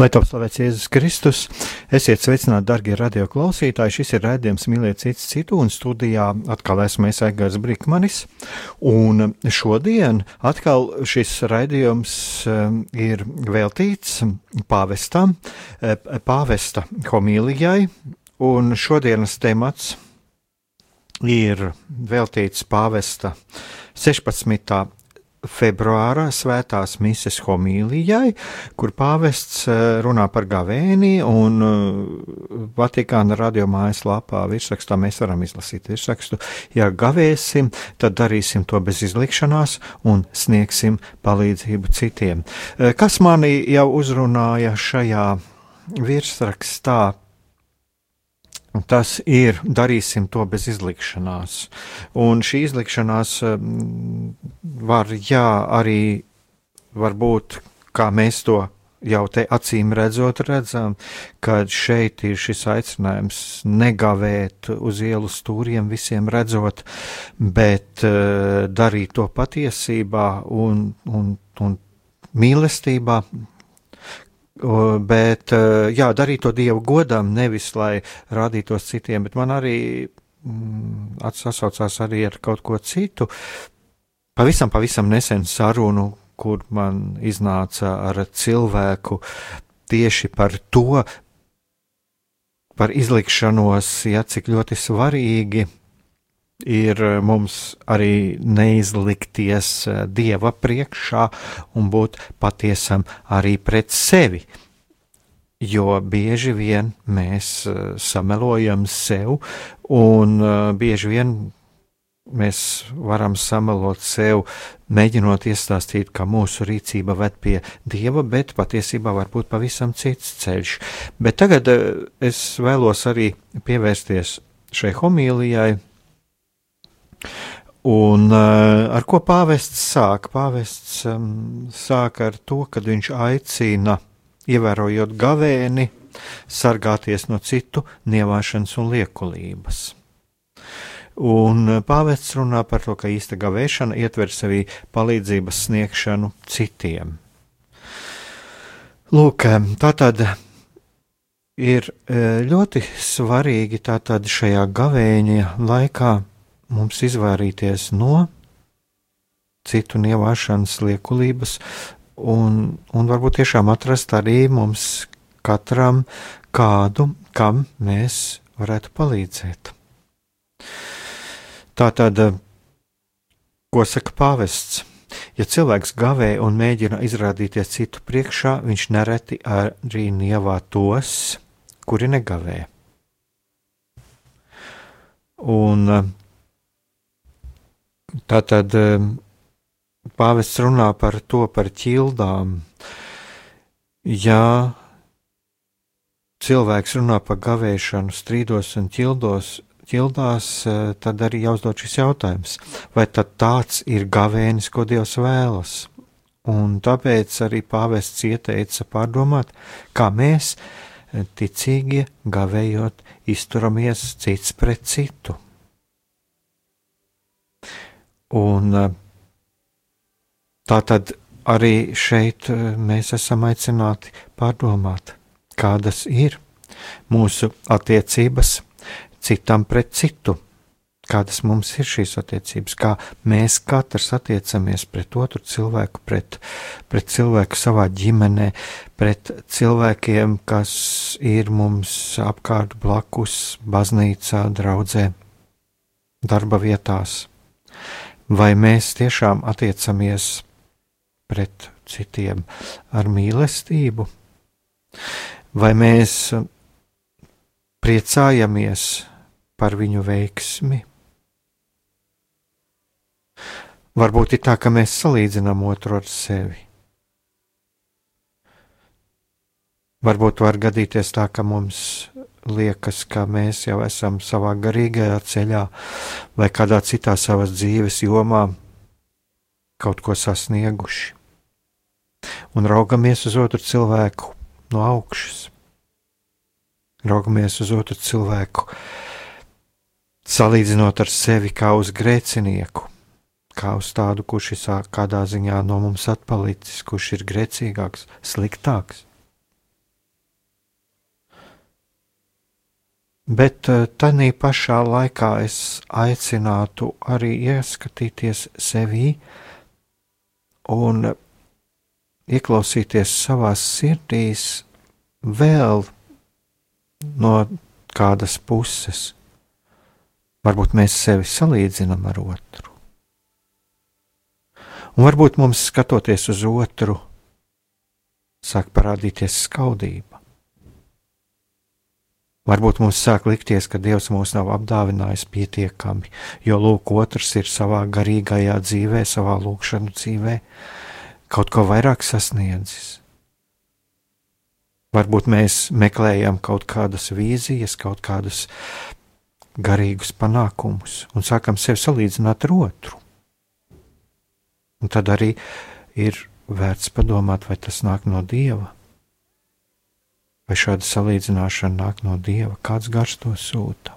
Lai top slavēts Jēzus Kristus, esiet sveicināti, darbie radioklausītāji. Šis ir raidījums Mīliet citu citu, un studijā atkal esmu es Aigars Brikmanis. Un šodien atkal šis raidījums um, ir veltīts pāvestam, eh, pāvesta homīlijai, un šodienas temats ir veltīts pāvesta 16 februāra svētās mises homīlijai, kur pāvests eh, runā par gavēni, un eh, Vatikāna radio mājaslapā virsrakstā mēs varam izlasīt virsrakstu. Ja gavēsim, tad darīsim to bez izlikšanās un sniegsim palīdzību citiem. Eh, kas mani jau uzrunāja šajā virsrakstā Tas ir, darīsim to bez izlikšanās. Un šī izlikšanās var, jā, arī var būt, kā mēs to jau te acīm redzot, redzam, ka šeit ir šis aicinājums negavēt uz ielu stūriem visiem redzot, bet uh, darīt to patiesībā un, un, un mīlestībā, Bet, eh, jā, darīt to Dievu godam, nevis lai rādītos citiem, bet man arī mm, atsaucās arī ar kaut ko citu. Pavisam, pavisam nesen sarunu, kur man iznāca ar cilvēku tieši par to, par izlikšanos, ja cik ļoti svarīgi ir eh, mums arī neizlikties eh, dieva priekšā un būt patiesam arī pret sevi. Jo bieži vien mēs eh, samelojam sev, un bieži vien mēs varam samelot sev, mēģinot iestāstīt, ka mūsu rīcība ved pie dieva, bet patiesībā var būt pavisam cits ceļš. Bet tagad es vēlos arī pievērsties šai homīlijai, Un uh, ar ko pāvests sāk? Pāvests um, sāk ar to, ka viņš aicina, ievērojot gavēni, sargāties no citu nievāšanas un liekulības. Un pāvests runā par to, ka īsta gavēšana ietver sevī palīdzības sniegšanu citiem. Lūk, tā tad ir ļoti svarīgi tātad šajā gavēņa laikā mums izvairīties no citu nievāšanas liekulības, un, un varbūt tiešām atrast arī mums katram kādu, kam mēs varētu palīdzēt. Tā tad, ko saka pāvests? Ja cilvēks gavē un mēģina izrādīties citu priekšā, viņš nereti arī nievā tos, kuri negavē. Un Tātad pāvests runā par to, par ķildām. Ja cilvēks runā par gavēšanu, strīdos un ķildos, ķildās, eh, tad arī jāuzdod šis jautājums, vai tad tāds ir gavēnis, ko Dievs vēlas? Un tāpēc arī pāvests ieteica pārdomāt, kā mēs, eh, ticīgie, gavējot, izturamies cits pret citu. Un eh, tā tad arī šeit eh, mēs esam aicināti pārdomāt, kādas ir mūsu attiecības citam pret citu, kādas mums ir šīs attiecības, kā mēs katrs attiecamies pret otru cilvēku, pret, pret cilvēku savā ģimenē, pret cilvēkiem, kas ir mums apkārt blakus, baznīcā, draudzē, darba vietās. Vai mēs tiešām attiecamies pret citiem ar mīlestību? Vai mēs priecājamies par viņu veiksmi? Varbūt ir tā, ka mēs salīdzinām otru ar sevi. Varbūt var gadīties tā, ka mums liekas, ka mēs jau esam savā garīgajā ceļā vai kādā citā savas dzīves jomā kaut ko sasnieguši. Un raugamies uz otru cilvēku no augšas. Raugamies uz otru cilvēku, salīdzinot ar sevi kā uz grēcinieku kā uz tādu, kurš ir kādā ziņā no mums atpalicis, kurš ir grēcīgāks, sliktāks. Bet eh, tādā pašā laikā es aicinātu arī ieskatīties sevī un ieklausīties savās sirdīs vēl no kādas puses. Varbūt mēs sevi salīdzinām ar otru. Un varbūt mums skatoties uz otru, sāk parādīties skaudība. Varbūt mums sāk likties, ka Dievs mūs nav apdāvinājis pietiekami, jo lūk, otrs ir savā garīgajā dzīvē, savā lūkšanu dzīvē, kaut ko vairāk sasniedzis. Varbūt mēs meklējam kaut kādas vīzijas, kaut kādus garīgus panākumus un sākam sevi salīdzināt ar otru. Un tad arī ir vērts padomāt, vai tas nāk no dieva. Vai šāda salīdzināšana nāk no dieva, kāds gars to sūta.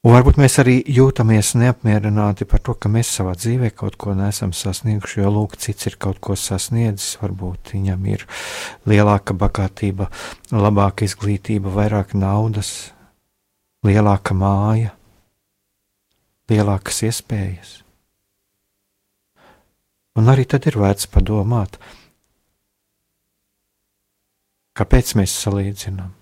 Un varbūt mēs arī jūtamies neapmierināti par to, ka mēs savā dzīvē kaut ko nesam sasnieguši, jo lūk, cits ir kaut ko sasniedzis. Varbūt viņam ir lielāka bagātība, labāka izglītība, vairāk naudas, lielāka māja lielākas iespējas. Un arī tad ir vērts padomāt, kāpēc mēs salīdzinām.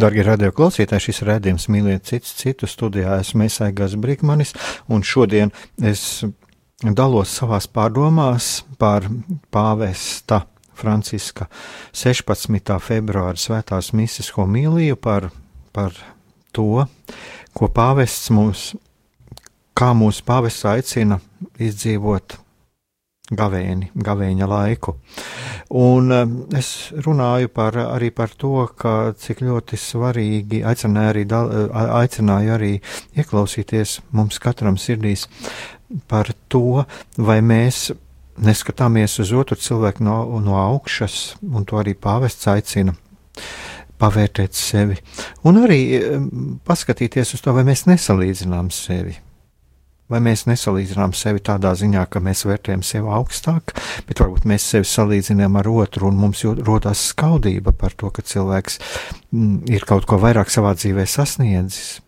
Darbie radio klausītāji, šis redzējums mīliet cits citu studijā. Esmu Mēsaigas Brīkmanis, un šodien es dalos savās pārdomās par pāvesta Franciska 16. februāra svētās misijas homīliju par, par to, ko pāvests mums, kā mūsu pāvests aicina izdzīvot gavēni, gavēņa laiku. Un um, es runāju par, arī par to, ka cik ļoti svarīgi aicināju arī, aicināju arī ieklausīties mums katram sirdīs par to, vai mēs neskatāmies uz otru cilvēku no, no augšas, un to arī pāvests aicina pavērtēt sevi, un arī paskatīties uz to, vai mēs nesalīdzinām sevi. Vai mēs nesalīdzinām sevi tādā ziņā, ka mēs vērtējam sevi augstāk, bet varbūt mēs sevi salīdzinām ar otru, un mums rodas skaudība par to, ka cilvēks m, ir kaut ko vairāk savā dzīvē sasniedzis.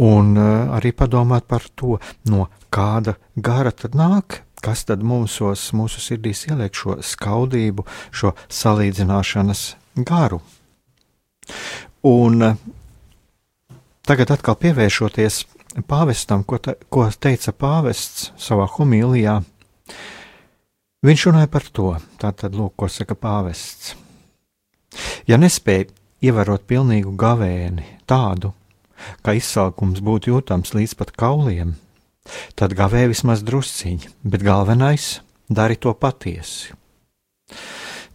Un uh, arī padomāt par to, no kāda gara tad nāk, kas tad mūsos, mūsu sirdīs ieliek šo skaudību, šo salīdzināšanas garu. Un tagad atkal pievēršoties pāvestam, ko, te, ko teica pāvests savā homīlijā, viņš runāja par to, tātad lūk, ko saka pāvests. Ja nespēj ievērot pilnīgu gavēni, tādu, ka izsalkums būtu jūtams līdz pat kauliem, Tad gavē vismaz drusciņi, bet galvenais - dari to patiesi.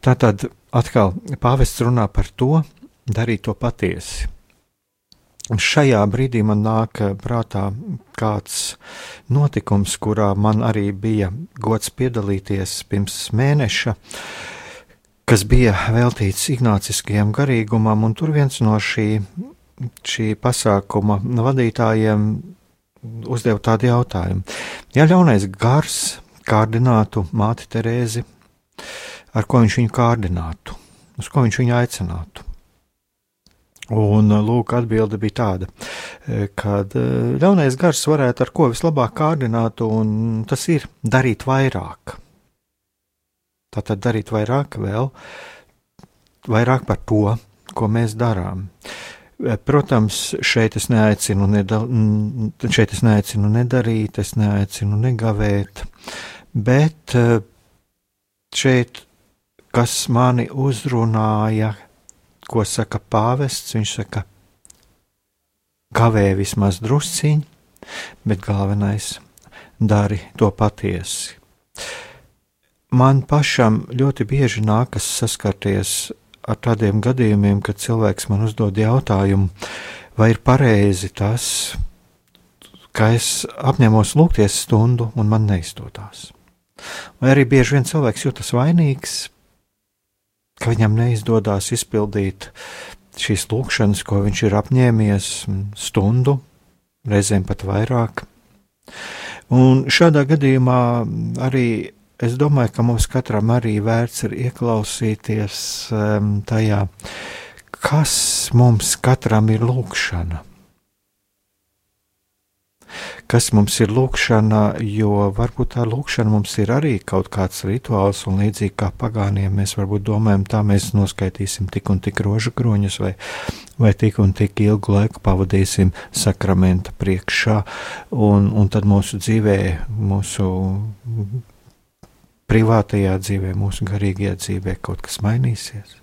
Tā tad atkal pāvests runā par to, darīt to patiesi. Šajā brīdī man nāk prātā kāds notikums, kurā man arī bija gods piedalīties pirms mēneša, kas bija veltīts ignāciskajam garīgumam, un tur viens no šī, šī pasākuma vadītājiem uzdevu tādu jautājumu. Ja ļaunais gars kārdinātu māti Terēzi, ar ko viņš viņu kārdinātu, uz ko viņš viņu aicinātu? Un lūk, atbilde bija tāda, ka e, ļaunais gars varētu ar ko vislabāk kārdināt, un tas ir darīt vairāk. Tātad darīt vairāk, vēl vairāk par to, ko mēs darām. Protams, šeit es neaicinu, nedal, šeit es neaicinu nedarīt, es neaicinu negavēt, bet eh, šeit, kas mani uzrunāja, ko saka pāvests, viņš saka, gavē vismaz drusciņi, bet galvenais dari to patiesi. Man pašam ļoti bieži nākas saskarties ar tādiem gadījumiem, kad cilvēks man uzdod jautājumu, vai ir pareizi tas, ka es apņemos lūgties stundu un man neizdodas. Vai arī bieži vien cilvēks jūtas vainīgs, ka viņam neizdodas izpildīt šīs lūkšanas, ko viņš ir apņēmies stundu, reizēm pat vairāk. Un šādā gadījumā arī es domāju, ka mums katram arī vērts ir ieklausīties um, tajā, kas mums katram ir lūkšana. Kas mums ir lūkšana, jo varbūt tā lūkšana mums ir arī kaut kāds rituāls, un līdzīgi kā pagāniem, mēs varbūt domājam, tā mēs noskaitīsim tik un tik rožu kroņus, vai, vai tik un tik ilgu laiku pavadīsim sakramenta priekšā, un, un tad mūsu dzīvē, mūsu privātajā dzīvē, mūsu garīgajā dzīvē kaut kas mainīsies.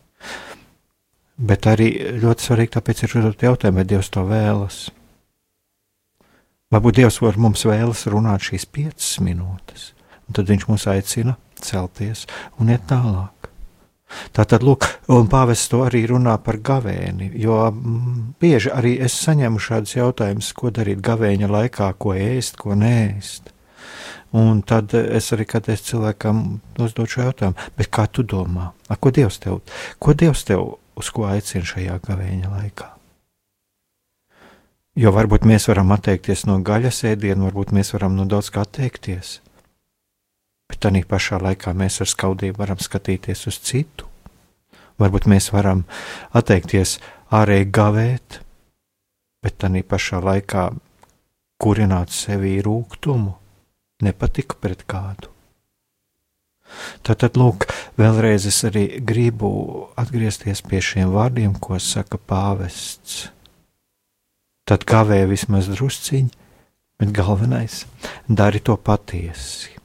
Bet arī ļoti svarīgi tāpēc ir uzdot jautājumu, vai Dievs to vēlas. Varbūt Dievs var mums vēlas runāt šīs piecas minūtes, un tad Viņš mūs aicina celties un iet tālāk. Tātad, lūk, un pāvests to arī runā par gavēni, jo mm, bieži arī es saņemu šādus jautājumus, ko darīt gavēņa laikā, ko ēst, ko nēst. Un tad es arī kādreiz cilvēkam uzdodu šo jautājumu, kā tu domā, A, ko Dievs tev, ko Dievs tev uz ko aicina šajā gavēņa laikā? Jo varbūt mēs varam atteikties no gaļas ēdiena, varbūt mēs varam no daudz kā atteikties. Bet tā pašā laikā mēs ar skaudību varam skatīties uz citu. Varbūt mēs varam atteikties ārēji gavēt, bet tā pašā laikā kurināt sevī rūkumu nepatiku pret kādu. Tātad, lūk, vēlreiz es arī gribu atgriezties pie šiem vārdiem, ko saka pāvests. Tad kavē vismaz drusciņi, bet galvenais dari to patiesi.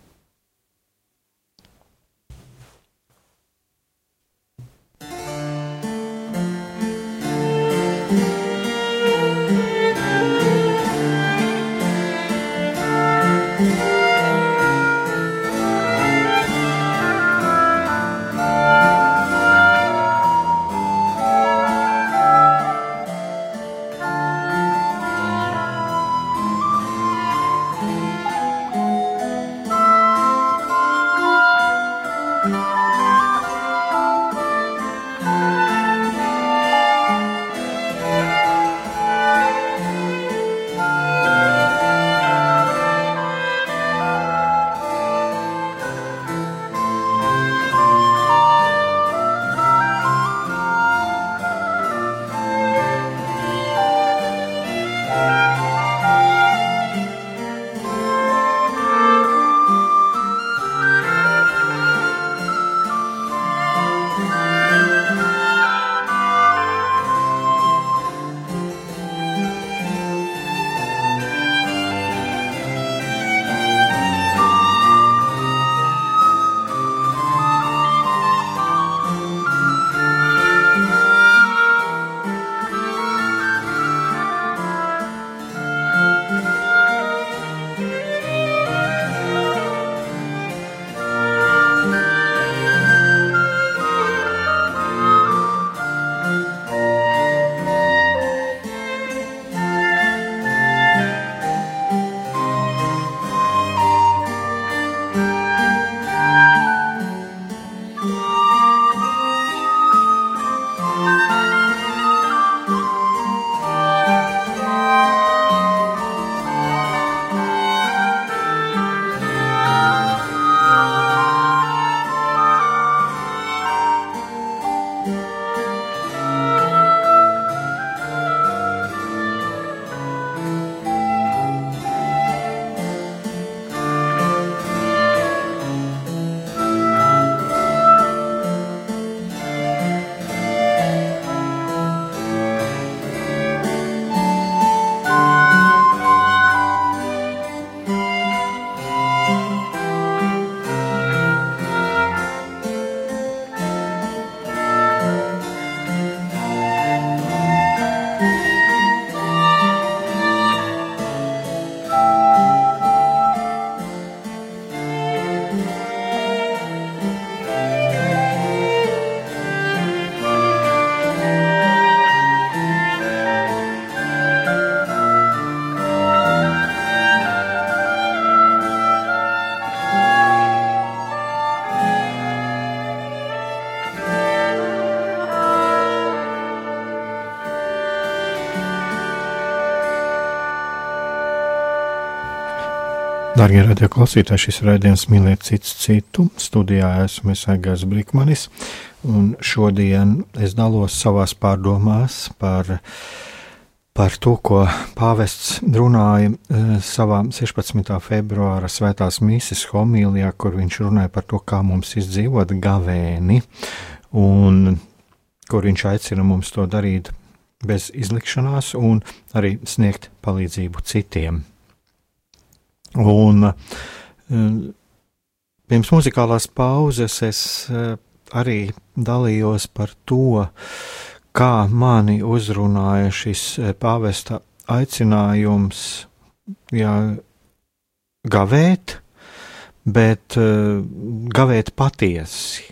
Darbie radioklausītāji, šis raidījums mīlēt cits citu. Studijā esmu Aigars Brīkmanis, un šodien es dalos savās pārdomās par, par to, ko pāvests runāja eh, savā 16. februāra svētās mīsas homīlijā, kur viņš runāja par to, kā mums izdzīvot gavēni, un kur viņš aicina mums to darīt bez izlikšanās un arī sniegt palīdzību citiem. Un eh, pirms muzikālās pauzes es eh, arī dalījos par to, kā mani uzrunāja šis eh, pāvesta aicinājums jā, gavēt, bet gavēt patiesi.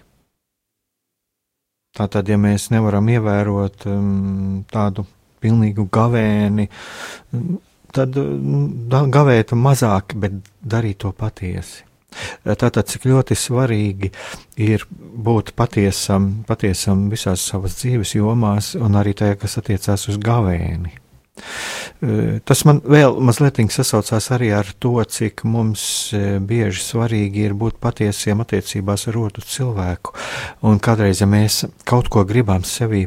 Tātad, ja mēs nevaram ievērot um, tādu pilnīgu gavēni, tad nu, gavēt mazāk, bet darīt to patiesi. Tātad, cik ļoti svarīgi ir būt patiesam, patiesam visās savas dzīves jomās, un arī tajā, kas attiecās uz gavēni. Tas man vēl mazliet sasaucās arī ar to, cik mums bieži svarīgi ir būt patiesiem attiecībās ar otru cilvēku. Un kādreiz, ja mēs kaut ko gribam sevī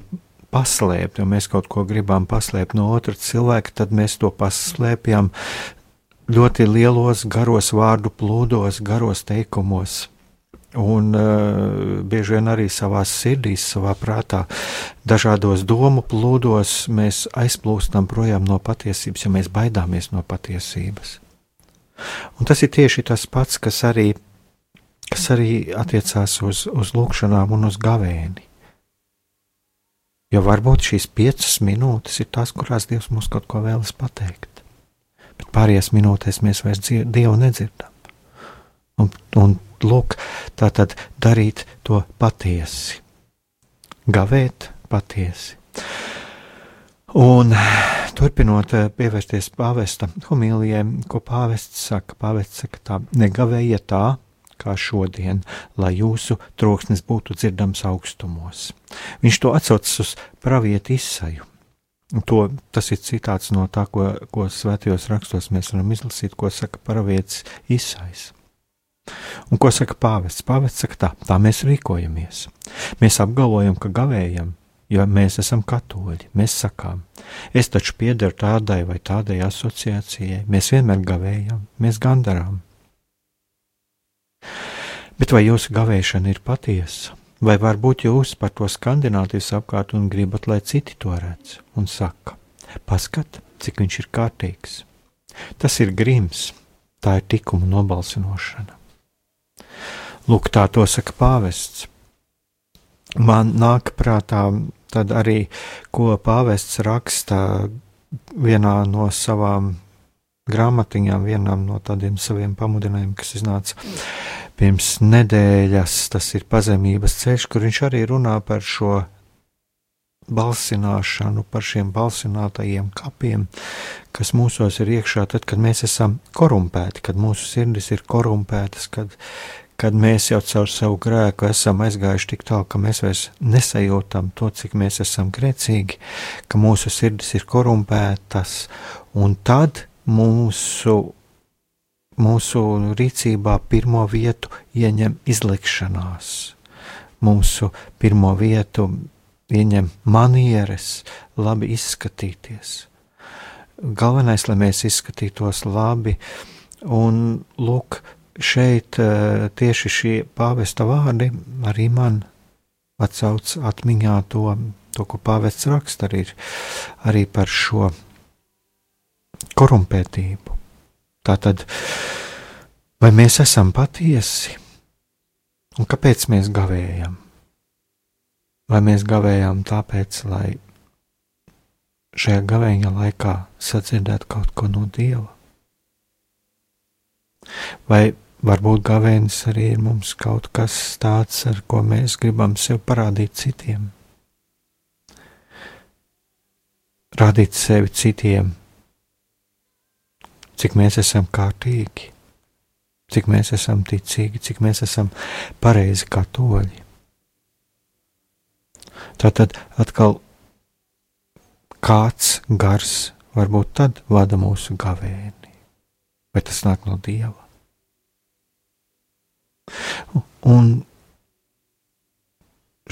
paslēpt, ja mēs kaut ko gribam paslēpt no otra cilvēka, tad mēs to paslēpjam ļoti lielos, garos vārdu plūdos, garos teikumos. Un uh, bieži vien arī savā sirdī, savā prātā, dažādos domu plūdos mēs aizplūstam projām no patiesības, jo mēs baidāmies no patiesības. Un tas ir tieši tas pats, kas arī, kas arī attiecās uz, uz lūkšanām un uz gavēni. Jo varbūt šīs piecas minūtes ir tās, kurās Dievs mums kaut ko vēlas pateikt. Bet pārējās minūtēs mēs vairs Dievu nedzirdam. Un, un lūk, tā tad darīt to patiesi, gavēt patiesi. Un turpinot eh, pievērsties pāvesta homīlijai, ko pāvests saka, pāvests saka tā, negavējiet tā, kā šodien, lai jūsu troksnis būtu dzirdams augstumos. Viņš to atsaucas uz pravietu izsaju. To, tas ir citāts no tā, ko, ko svētajos rakstos mēs varam izlasīt, ko saka pravietis izsais. Un ko saka pāvests? Pāvests saka tā, tā mēs rīkojamies. Mēs apgalvojam, ka gavējam, jo mēs esam katoļi. Mēs sakām, es taču piederu tādai vai tādai asociācijai. Mēs vienmēr gavējam, mēs gandarām. Bet vai jūsu gavēšana ir patiesa? Vai varbūt jūs par to skandināties apkārt un gribat, lai citi to redz un saka, paskat, cik viņš ir kārtīgs? Tas ir grims, tā ir tikuma nobalsinošana. Lūk, tā to saka pāvests. Man nāk prātā tad arī, ko pāvests raksta vienā no savām grāmatiņām, vienam no tādiem saviem pamudinājumiem, kas iznāca pirms nedēļas. Tas ir pazemības ceļš, kur viņš arī runā par šo balsināšanu, par šiem balsinātajiem kapiem, kas mūsos ir iekšā, tad, kad mēs esam korumpēti, kad mūsu sirdis ir korumpētas, kad, kad mēs jau caur savu grēku esam aizgājuši tik tālu, ka mēs vairs nesajūtam to, cik mēs esam grēcīgi, ka mūsu sirdis ir korumpētas, un tad mūsu, mūsu rīcībā pirmo vietu ieņem izlikšanās. Mūsu pirmo vietu ieņem manieres, labi izskatīties. Galvenais, lai mēs izskatītos labi, un lūk, šeit eh, tieši šie pāvesta vārdi arī man atsauc atmiņā to, to ko pāvests raksta arī, arī par šo korumpētību. Tātad, vai mēs esam patiesi un kāpēc mēs gavējam? Vai mēs gavējam tāpēc, lai šajā gavēņa laikā sadzirdētu kaut ko no Dieva? Vai varbūt gavēnis arī ir mums kaut kas tāds, ar ko mēs gribam sev parādīt citiem? Rādīt sevi citiem cik mēs esam kārtīgi, cik mēs esam ticīgi, cik mēs esam pareizi katoļi. Tātad atkal kāds gars varbūt tad vada mūsu gavēni, vai tas nāk no Dieva. Un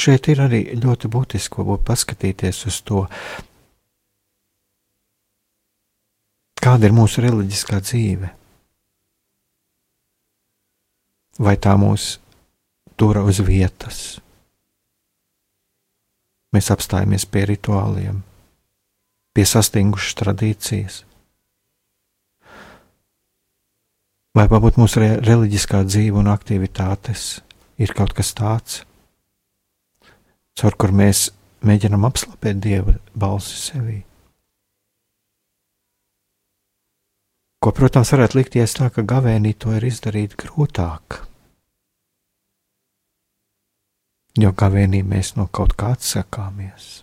šeit ir arī ļoti būtiski paskatīties uz to, Kāda ir mūsu reliģiskā dzīve? Vai tā mūs tur uz vietas? Mēs apstājamies pie rituāliem, pie sastingušas tradīcijas. Vai varbūt mūsu re reliģiskā dzīve un aktivitātes ir kaut kas tāds, caur kur mēs mēģinam apslāpēt dieva balsi sevī? Ko, protams, varētu likties tā, ka gavēnī to ir izdarīt grūtāk. Jo gavēnī mēs no kaut kā atsakāmies.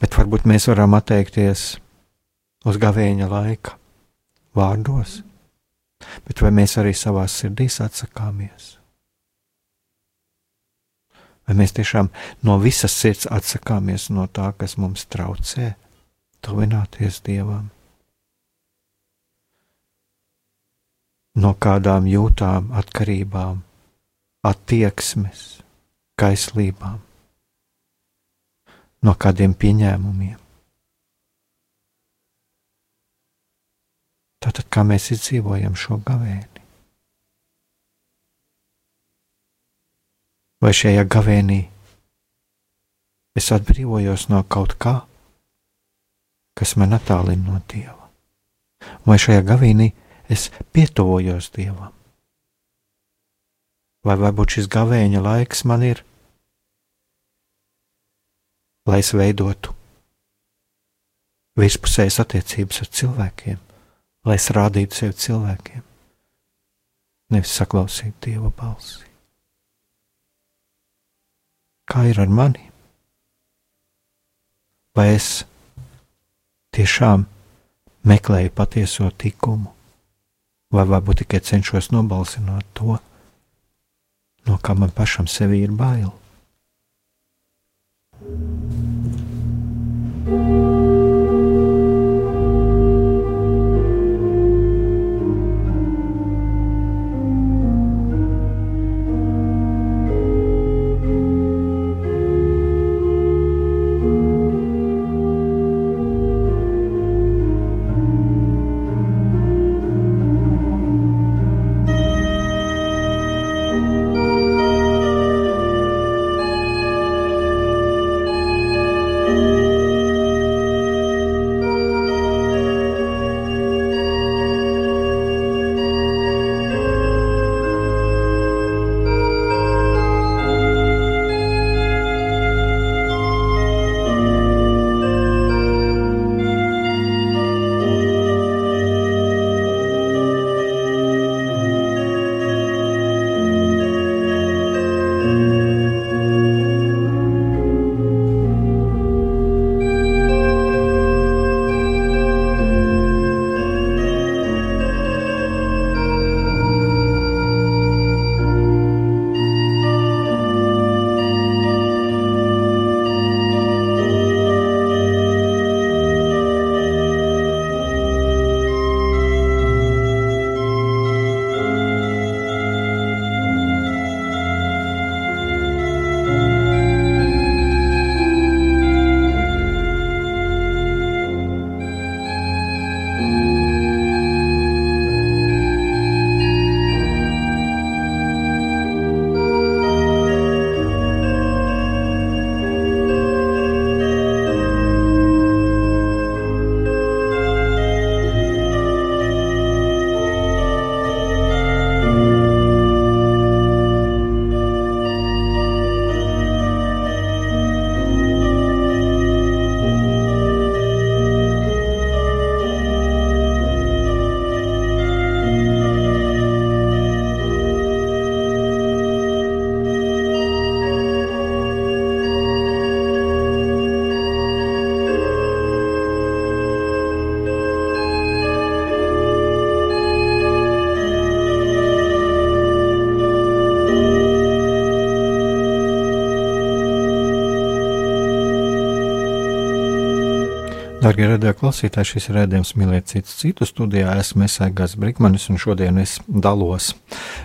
Bet varbūt mēs varam atteikties uz gavēņa laika vārdos, bet vai mēs arī savā sirdīs atsakāmies? Vai mēs tiešām no visas sirds atsakāmies no tā, kas mums traucē? Tuvināties Dievam. No kādām jūtām, atkarībām, attieksmes, kaislībām, no kādiem pieņēmumiem. Tātad, kā mēs izdzīvojam šo gavēni? Vai šajā gavēnī es atbrīvojos no kaut kā? Kas man attālina no Dieva. Vai šajā gavīnī es pietuvojos Dievam? Vai varbūt šis gavēņa laiks man ir, lai es veidotu virspusējas attiecības ar cilvēkiem, lai es rādītu sevi cilvēkiem, nevis saklausītu Dieva balsi. Kā ir ar mani? Vai es tiešām meklēju patieso likumu, vai varbūt tikai cenšos nobalsināt to, no kā man pašam sevi ir bail? thank radio klausītāji, šis ir redzējums mīlēt citu citu studijā. Esmu Esaigas Brikmanis un šodien es dalos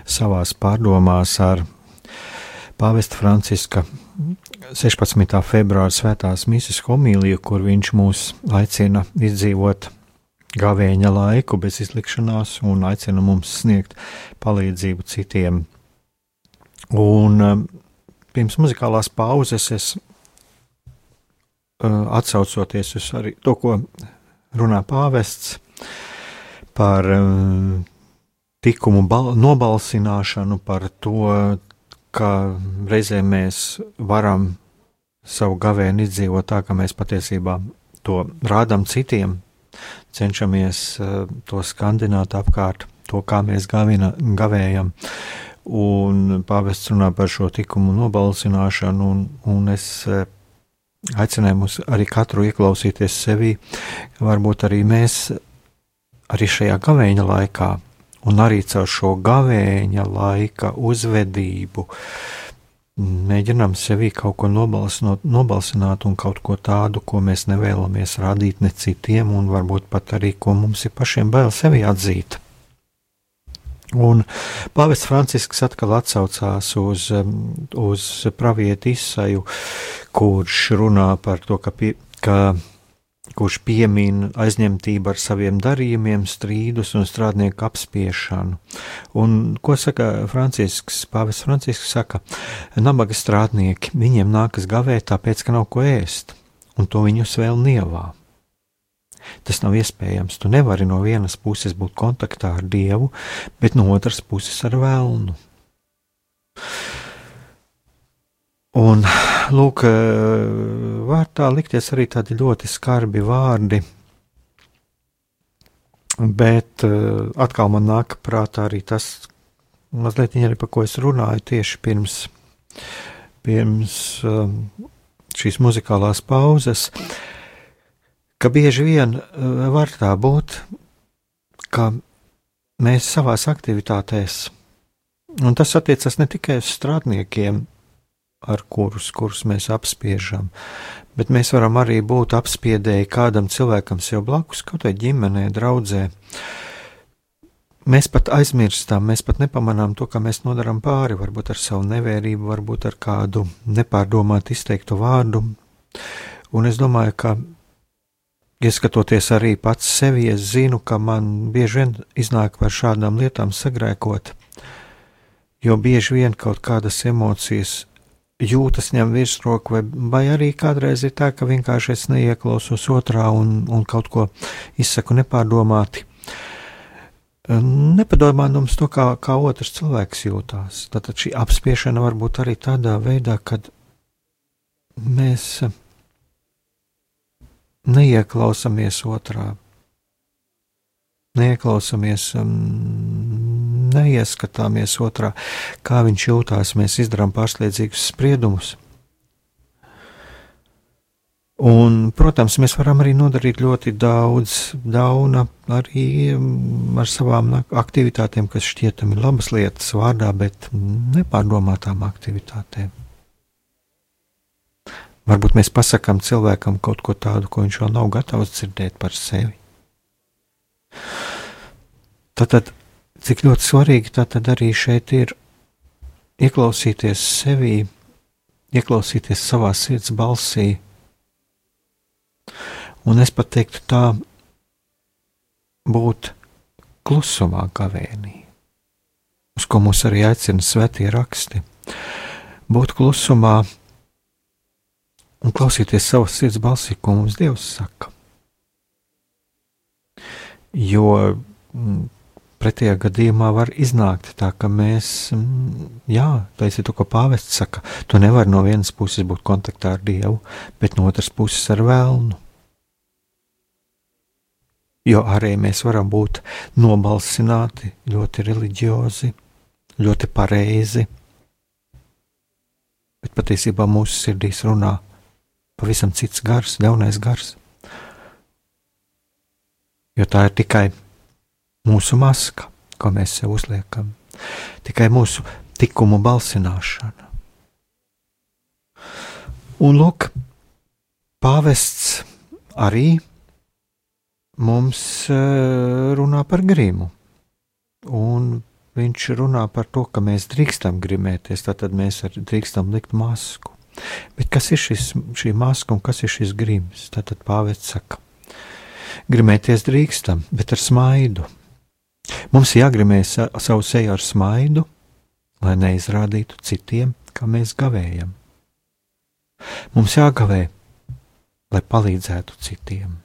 savās pārdomās ar Pāvesta Franciska 16. februāra svētās misijas homīliju, kur viņš mūs aicina izdzīvot gavēņa laiku bez izlikšanās un aicina mums sniegt palīdzību citiem. Un um, pirms muzikālās pauzes es atsaucoties uz to, ko runā pāvests par uh, tikumu nobalsināšanu, par to, ka reizē mēs varam savu gavēni izdzīvot tā, ka mēs patiesībā to rādām citiem, cenšamies uh, to skandināt apkārt, to, kā mēs gavina, gavējam. Un pāvests runā par šo likumu nobalsināšanu, un, un es aicināja mūs arī katru ieklausīties sevī, varbūt arī mēs arī šajā gavēņa laikā un arī caur šo gavēņa laika uzvedību mēģinām sevī kaut ko nobalsināt un kaut ko tādu, ko mēs nevēlamies rādīt ne citiem, un varbūt pat arī, ko mums ir pašiem bail sevi atzīt. Un Pāvests Francisks atkal atsaucās uz, uz pravieti izsaju, kurš runā par to, ka, pie, ka kurš piemin aizņemtību ar saviem darījumiem, strīdus un strādnieku apspiešanu. Un ko saka Francisks? Pāvests Francisks saka, nabaga strādnieki, viņiem nākas gavēt tāpēc, ka nav ko ēst, un to viņus vēl nievā. Tas nav iespējams. Tu nevari no vienas puses būt kontaktā ar Dievu, bet no otras puses ar vēlnu. Un, lūk, var tā likties arī tādi ļoti skarbi vārdi, bet atkal man nāk prātā arī tas, mazliet arī par ko es runāju tieši pirms, pirms šīs muzikālās pauzes. Uh, ka bieži vien eh, var tā būt, ka mēs savās aktivitātēs, un tas attiecas ne tikai uz strādniekiem, ar kurus, kurus mēs apspiežam, bet mēs varam arī būt apspiedēji kādam cilvēkam sev blakus, kaut vai ģimenē, draudzē. Mēs pat aizmirstam, mēs pat nepamanām to, ka mēs nodaram pāri, varbūt ar savu nevērību, varbūt ar kādu nepārdomātu izteiktu vārdu. Un es domāju, ka Ieskatoties arī pats sevi, es zinu, ka man bieži vien iznāk par šādām lietām sagrēkot, jo bieži vien kaut kādas emocijas jūtas ņem virsroku, vai, vai arī kādreiz ir tā, ka vienkārši es neieklausos otrā un, un kaut ko izsaku nepārdomāti. Nepadomājams to, kā, kā otrs cilvēks jūtās. Tad šī apspiešana var būt arī tādā veidā, kad mēs neieklausāmies otrā, neieklausāmies, um, neieskatāmies otrā, kā viņš jūtās. Mēs izdarām pārsteidzīgus spriedumus. Un, protams, mēs varam arī nodarīt ļoti daudz dauna arī um, ar savām aktivitātēm, kas šķietami labas lietas vārdā, bet nepārdomātām aktivitātēm. Varbūt mēs pasakām cilvēkam kaut ko tādu, ko viņš vēl nav gatavs dzirdēt par sevi. Tātad, cik ļoti svarīgi tātad arī šeit ir ieklausīties sevī, ieklausīties savā sirds balsī. Un es pat teiktu tā, būt klusumā kavēnī, uz ko mūs arī aicina svētie raksti. Būt klusumā, un klausīties savas sirds balsī, ko mums Dievs saka. Jo mm, pretējā gadījumā var iznākt tā, ka mēs, mm, jā, tas ir to, ko pāvests saka, tu nevari no vienas puses būt kontaktā ar Dievu, bet no otras puses ar vēlnu. Jo arī mēs varam būt nobalsināti, ļoti reliģiozi, ļoti pareizi, bet patiesībā mūsu sirdīs runā pavisam cits gars, ļaunais gars. Jo tā ir tikai mūsu maska, ko mēs sev uzliekam, tikai mūsu tikumu balsināšana. Un lūk, pāvests arī mums eh, runā par grimu. Un viņš runā par to, ka mēs drīkstam grimēties, tad mēs drīkstam likt masku. Bet kas ir šis, šī maska un kas ir šis grims? Tātad pāvests saka, grimēties drīkstam, bet ar smaidu. Mums jāgrimē sa savu seju ar smaidu, lai neizrādītu citiem, kā mēs gavējam. Mums jāgavē, lai palīdzētu citiem.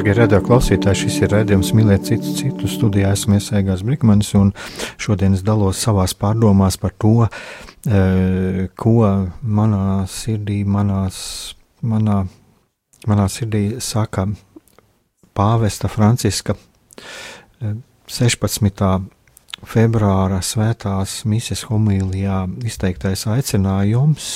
Darbie radio klausītāji, šis ir redzējums mīlēt citu citu. Studijā esmu iesēgās Brīsmanis, un šodien es dalos savās pārdomās par to, e, ko manā sirdī, manās, manā, manā sirdī saka pāvesta Franciska 16. E, februāra svētās mises homīlijā izteiktais aicinājums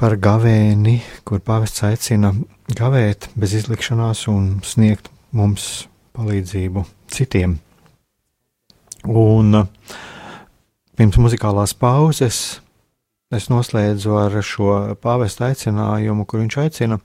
par gavēni, kur pāvests aicina gavēt bez izlikšanās un sniegt mums palīdzību citiem. Un uh, pirms muzikālās pauzes es noslēdzu ar šo pāvesta aicinājumu, kur viņš aicina,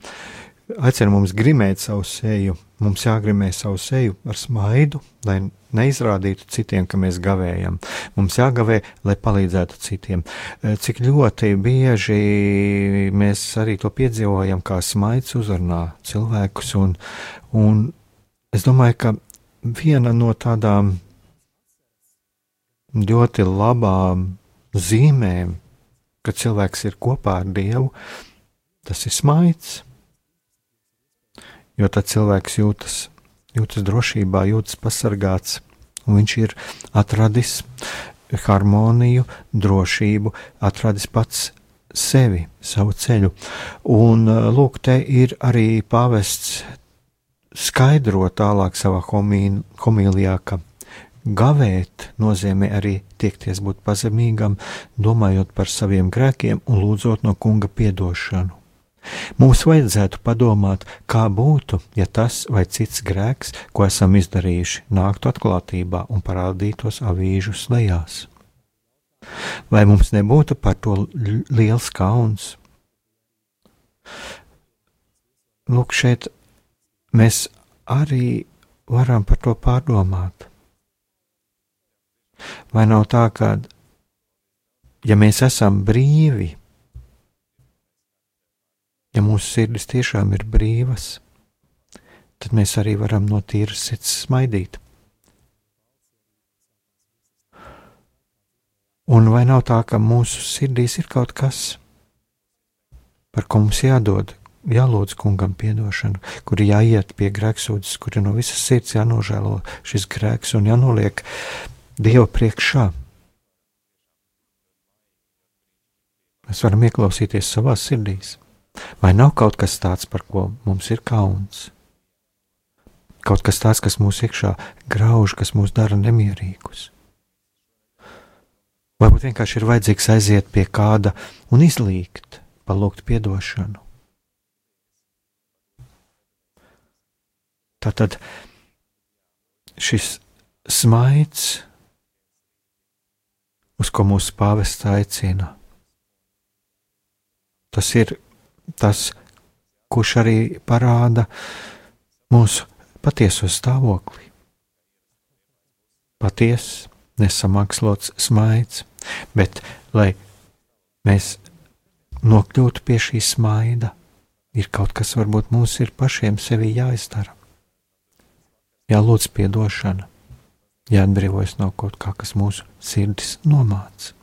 aicina mums grimēt savu seju. Mums jāgrimē savu seju ar smaidu, lai neizrādītu citiem, ka mēs gavējam. Mums jāgavē, lai palīdzētu citiem. Eh, cik ļoti bieži mēs arī to piedzīvojam, kā smaids uzrunā cilvēkus, un, un es domāju, ka viena no tādām ļoti labām zīmēm, kad cilvēks ir kopā ar Dievu, tas ir smaids. Jo tad cilvēks jūtas jūtas drošībā, jūtas pasargāts, un viņš ir atradis harmoniju, drošību, atradis pats sevi, savu ceļu. Un uh, lūk, te ir arī pāvests skaidro tālāk savā homīlijā, ka gavēt nozīmē arī tiekties būt pazemīgam, domājot par saviem grēkiem un lūdzot no kunga piedošanu. Mums vajadzētu padomāt, kā būtu, ja tas vai cits grēks, ko esam izdarījuši, nāktu atklātībā un parādītos avīžu slēgās. Vai mums nebūtu par to liels kauns? Lūk, šeit mēs arī varam par to pārdomāt. Vai nav tā, ka, ja mēs esam brīvi, mūsu sirdis tiešām ir brīvas, tad mēs arī varam no tīras sirds smaidīt. Un vai nav tā, ka mūsu sirdīs ir kaut kas, par ko mums jādod, jālūdz kungam atdošanu, kur jāiet pie grēksūdzes, kur no visas sirds jānožēlo šis grēks un jānoliek Dieva priekšā. Mēs varam ieklausīties savā sirdīs. Vai nav kaut kas tāds, par ko mums ir kauns? Kaut kas tāds, kas mūs iekšā grauž, kas mūs dara nemierīgus. Varbūt vienkārši ir vajadzīgs aiziet pie kāda un izlīgt, palūgt atdošanu. Tātad šis smaids, uz ko mūsu pāvests aicina, tas ir tas, kurš arī parāda mūsu patieso stāvokli. Patiesa, nesamakslots smaids, bet, lai mēs nokļūtu pie šī smaida, ir kaut kas, varbūt mums ir pašiem sevi jāizdara. Jālūdz atdošana, jāatbrīvojas no kaut kā, kas mūsu sirdis nomāca.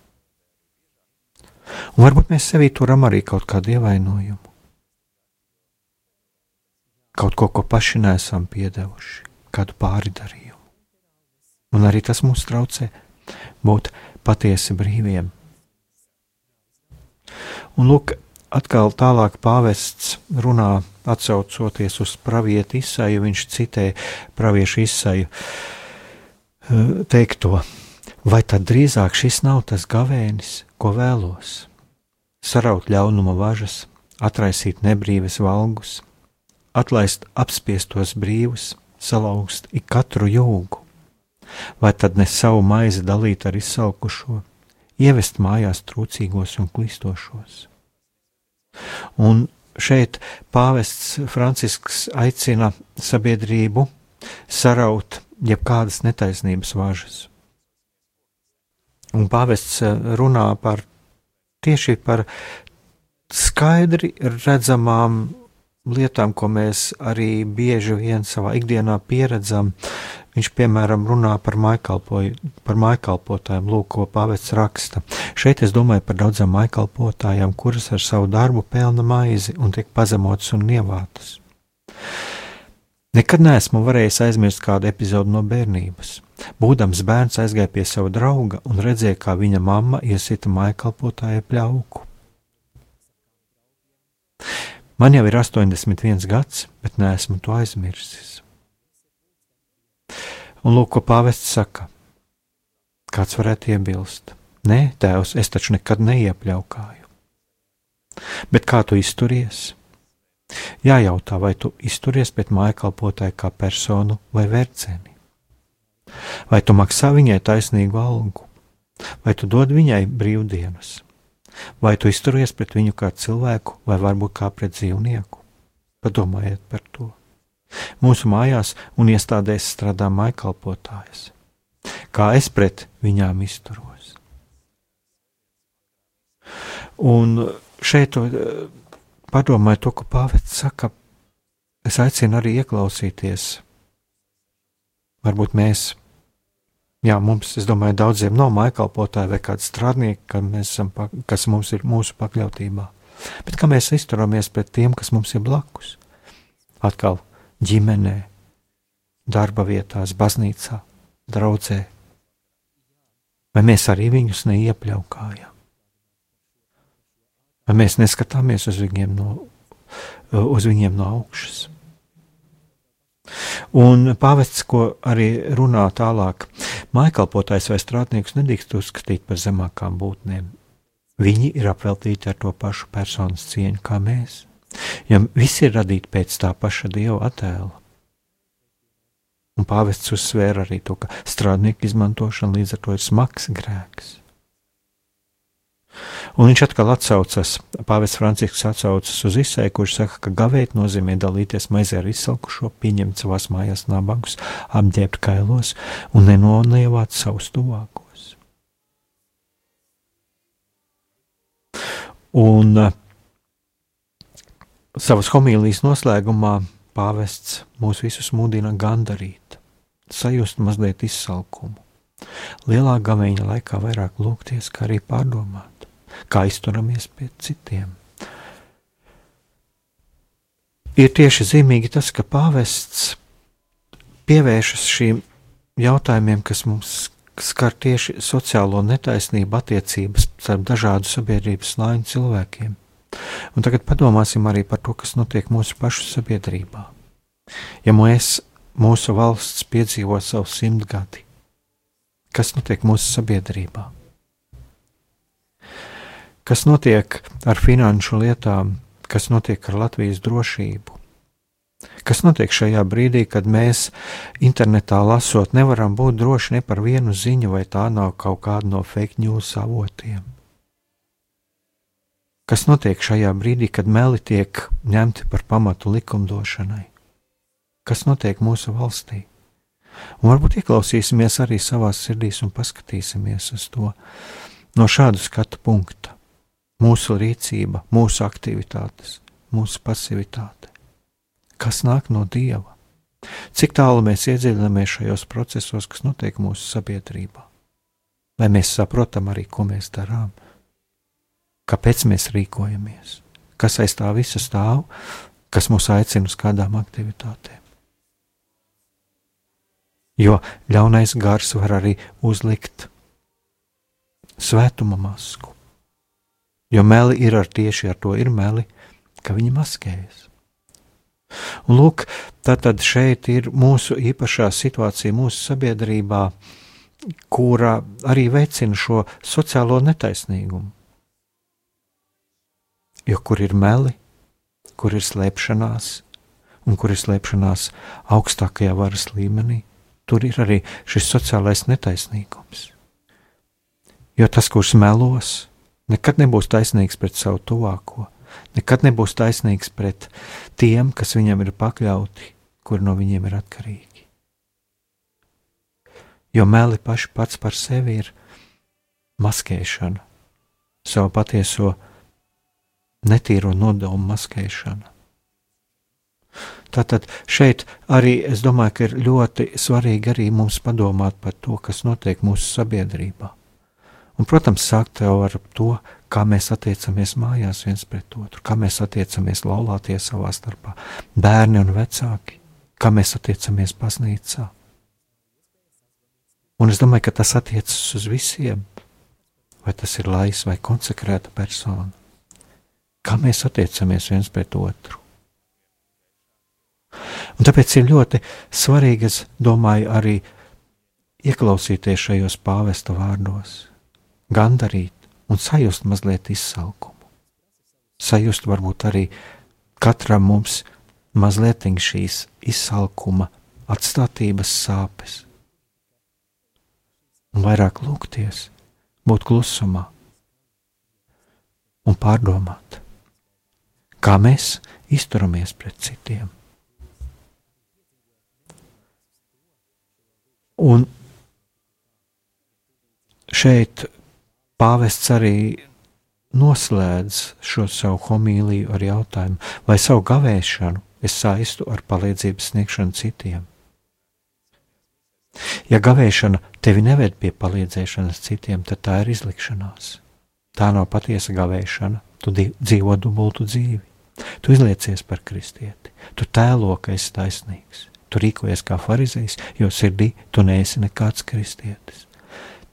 Un varbūt mēs sevī turam arī kaut kādu ievainojumu. Kaut ko, ko paši nesam piedevuši, kādu pāridarījumu. Un arī tas mums traucē būt patiesi brīviem. Un lūk, atkal tālāk pāvests runā, atcaucoties uz pravieti izsaju, viņš citē praviešu izsaju eh, teikto, vai tad drīzāk šis nav tas gavēnis, ko vēlos. Saraut ļaunuma važas, atraisīt nebrīves valgus, atlaist apspiestos brīvus, salauzt ik katru jūgu, vai tad ne savu maizi dalīt ar izsalkušo, ievest mājās trūcīgos un klistošos. Un šeit pāvests Francisks aicina sabiedrību saraut jebkādas netaisnības važas Un pāvests eh, runā par tieši par skaidri redzamām lietām, ko mēs arī bieži vien savā ikdienā pieredzam. Viņš, piemēram, runā par, par maikalpotājiem, lūk, ko pāvests raksta. Šeit es domāju par daudzām maikalpotājām, kuras ar savu darbu pelna maizi un tiek pazemotas un nievātas. Nekad neesmu varējis aizmirst kādu epizodu no bērnības. Būdams bērns aizgāja pie sava drauga un redzēja, kā viņa mamma iesita mājkalpotājai pļauku. Man jau ir 81 gads, bet neesmu to aizmirsis. Un lūk, ko pāvests saka. Kāds varētu iebilst? Nē, tēvs, es taču nekad neiepļaukāju. Bet kā tu izturies? Jājautā, vai tu izturies pret mājkalpotāju kā personu vai vērceni? Vai tu maksā viņai taisnīgu algu, vai tu dod viņai brīvdienas, vai tu izturies pret viņu kā cilvēku, vai varbūt kā pret dzīvnieku? Padomājiet par to. Mūsu mājās un iestādēs strādā mājkalpotājas. Kā es pret viņām izturos? Un šeit padomāju to, ko Pāvils saka. Es aicinu arī ieklausīties. Varbūt mēs, jā, mums, es domāju, daudziem nav maikalpotāji vai kādi strādnieki, ka esam, kas mums ir mūsu pakļautībā. Bet kā mēs izturamies pret tiem, kas mums ir blakus? Atkal ģimenē, darba vietās, baznīcā, draudzē. Vai mēs arī viņus neiepļaukājam? Vai mēs neskatāmies uz viņiem no, uz viņiem no augšas? Un pāvests, ko arī runā tālāk, mājkalpotājs vai strādnieks nedrīkst uzskatīt par zemākām būtnēm. Viņi ir apveltīti ar to pašu personas cieņu kā mēs, jo visi ir radīti pēc tā paša dieva attēla. Un pāvests uzsvēra arī to, ka strādnieku izmantošana līdz ar to ir smags grēks. Un viņš atkal atsaucas, Pāvests Francisks atsaucas uz izsēju, kurš saka, ka gavēt nozīmē dalīties maizē ar izsalkušo, pieņemt savās mājās nabagus, apģērbt kailos un nenonievāt savus tuvākos. Un uh, savas homīlijas noslēgumā pāvests mūs visus mudina gandarīt, sajust mazliet izsalkumu. Lielā gameņa laikā vairāk lūgties, kā arī pārdomāt kā izturamies pret citiem. Ir tieši zīmīgi tas, ka pāvests pievēršas šīm jautājumiem, kas mums skar tieši sociālo netaisnību attiecības starp dažādu sabiedrības slāņu cilvēkiem. Un tagad padomāsim arī par to, kas notiek mūsu pašu sabiedrībā. Ja mēs, mūsu valsts piedzīvo savu simtgadi, kas notiek mūsu sabiedrībā? Kas notiek ar finanšu lietām, kas notiek ar Latvijas drošību? Kas notiek šajā brīdī, kad mēs internetā lasot, nevaram būt droši ne par vienu ziņu, vai tā nav kaut kāda no fake news avotiem? Kas notiek šajā brīdī, kad meli tiek ņemti par pamatu likumdošanai? Kas notiek mūsu valstī? Un varbūt ieklausīsimies arī savā sirdīs un paskatīsimies uz to no šāda skatu punkta mūsu rīcība, mūsu aktivitātes, mūsu pasivitāte. Kas nāk no Dieva? Cik tālu mēs iedziļināmies šajos procesos, kas notiek mūsu sabiedrībā? Vai mēs saprotam arī, ko mēs darām? Kāpēc mēs rīkojamies? Kas aiz tā visa stāv, kas mūs aicina uz kādām aktivitātēm? Jo ļaunais gars var arī uzlikt svētuma masku. Jo meli ir ar tieši ar to ir meli, ka viņi maskējas. Un lūk, tad šeit ir mūsu īpašā situācija mūsu sabiedrībā, kura arī veicina šo sociālo netaisnīgumu. Jo kur ir meli, kur ir slēpšanās, un kur ir slēpšanās augstākajā varas līmenī, tur ir arī šis sociālais netaisnīgums. Jo tas, kurš melos, nekad nebūs taisnīgs pret savu tuvāko, nekad nebūs taisnīgs pret tiem, kas viņam ir pakļauti, kur no viņiem ir atkarīgi. Jo meli paši pats par sevi ir maskēšana, savu patieso netīro nodomu maskēšana. Tātad šeit arī es domāju, ka ir ļoti svarīgi arī mums padomāt par to, kas notiek mūsu sabiedrībā. Un, protams, sākt jau ar to, kā mēs attiecamies mājās viens pret otru, kā mēs attiecamies laulātie savā starpā, bērni un vecāki, kā mēs attiecamies baznīcā. Un es domāju, ka tas attiecas uz visiem, vai tas ir lais vai konsekrēta persona. Kā mēs attiecamies viens pret otru. Un tāpēc ir ļoti svarīgi, es domāju, arī ieklausīties šajos pāvesta vārdos, gandarīt un sajust mazliet izsalkumu. Sajust varbūt arī katram mums mazliet šīs izsalkuma, atstātības sāpes. Un vairāk lūgties, būt klusumā un pārdomāt, kā mēs izturamies pret citiem. Un šeit pāvests arī noslēdz šo savu homīliju ar jautājumu, vai savu gavēšanu es saistu ar palīdzības sniegšanu citiem. Ja gavēšana tevi neved pie palīdzēšanas citiem, tad tā ir izlikšanās. Tā nav patiesa gavēšana. Tu dzīvo dubultu dzīvi. Tu izliecies par kristieti. Tu tēlo, ka esi taisnīgs. Tu rīkojies kā farizējs, jo sirdī tu neesi nekāds kristietis.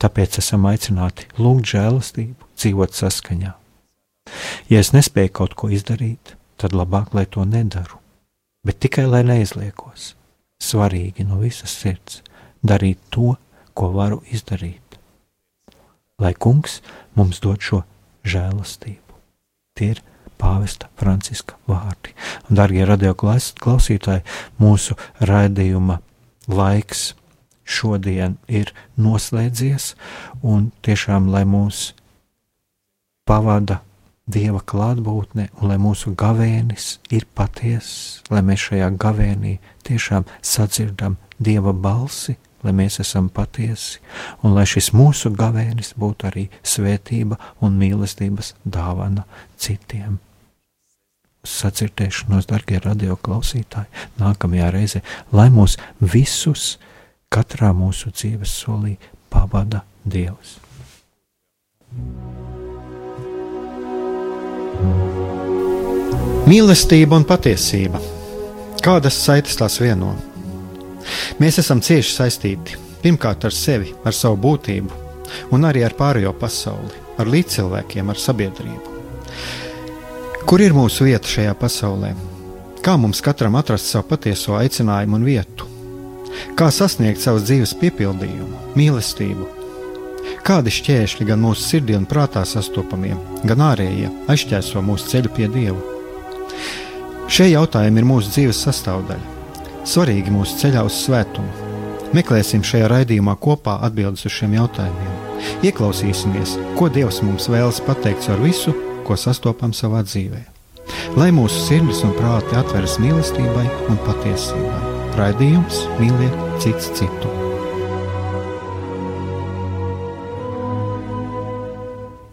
Tāpēc esam aicināti lūgt žēlastību, dzīvot saskaņā. Ja es nespēju kaut ko izdarīt, tad labāk, lai to nedaru, bet tikai lai neizliekos. Svarīgi no visas sirds darīt to, ko varu izdarīt. Lai kungs mums dod šo žēlastību. Tie ir pāvesta Franciska vārdi. Darbie radioklausītāji, mūsu raidījuma laiks šodien ir noslēdzies, un tiešām lai mūs pavada Dieva klātbūtne, un lai mūsu gavēnis ir patiess, lai mēs šajā gavēnī tiešām sadzirdam Dieva balsi, lai mēs esam patiesi, un lai šis mūsu gavēnis būtu arī svētība un mīlestības dāvana citiem. Sacirdēšanos, darbie radio klausītāji, nākamajā reizē, lai mūs visus katrā mūsu dzīves solī pavada Dievs. Mīlestība un patiesība. Kādas saites tās vieno? Mēs esam cieši saistīti pirmkārt ar sevi, ar savu būtību, un arī ar pārējo pasauli, ar līdzcilvēkiem, ar sabiedrību. Kur ir mūsu vieta šajā pasaulē? Kā mums katram atrast savu patieso aicinājumu un vietu? Kā sasniegt savas dzīves piepildījumu, mīlestību? Kādi šķēršļi gan mūsu sirdī un prātā sastopamie, gan ārējie aizķēso mūsu ceļu pie Dieva? Šie jautājumi ir mūsu dzīves sastāvdaļa svarīgi mūsu ceļā uz svētumu. Meklēsim šajā raidījumā kopā atbildes uz šiem jautājumiem. Ieklausīsimies, ko Dievs mums vēlas pateikt ar visu, ko sastopam savā dzīvē. Lai mūsu sirdis un prāti atveras mīlestībai un patiesībai. Raidījums mīliet cits citu.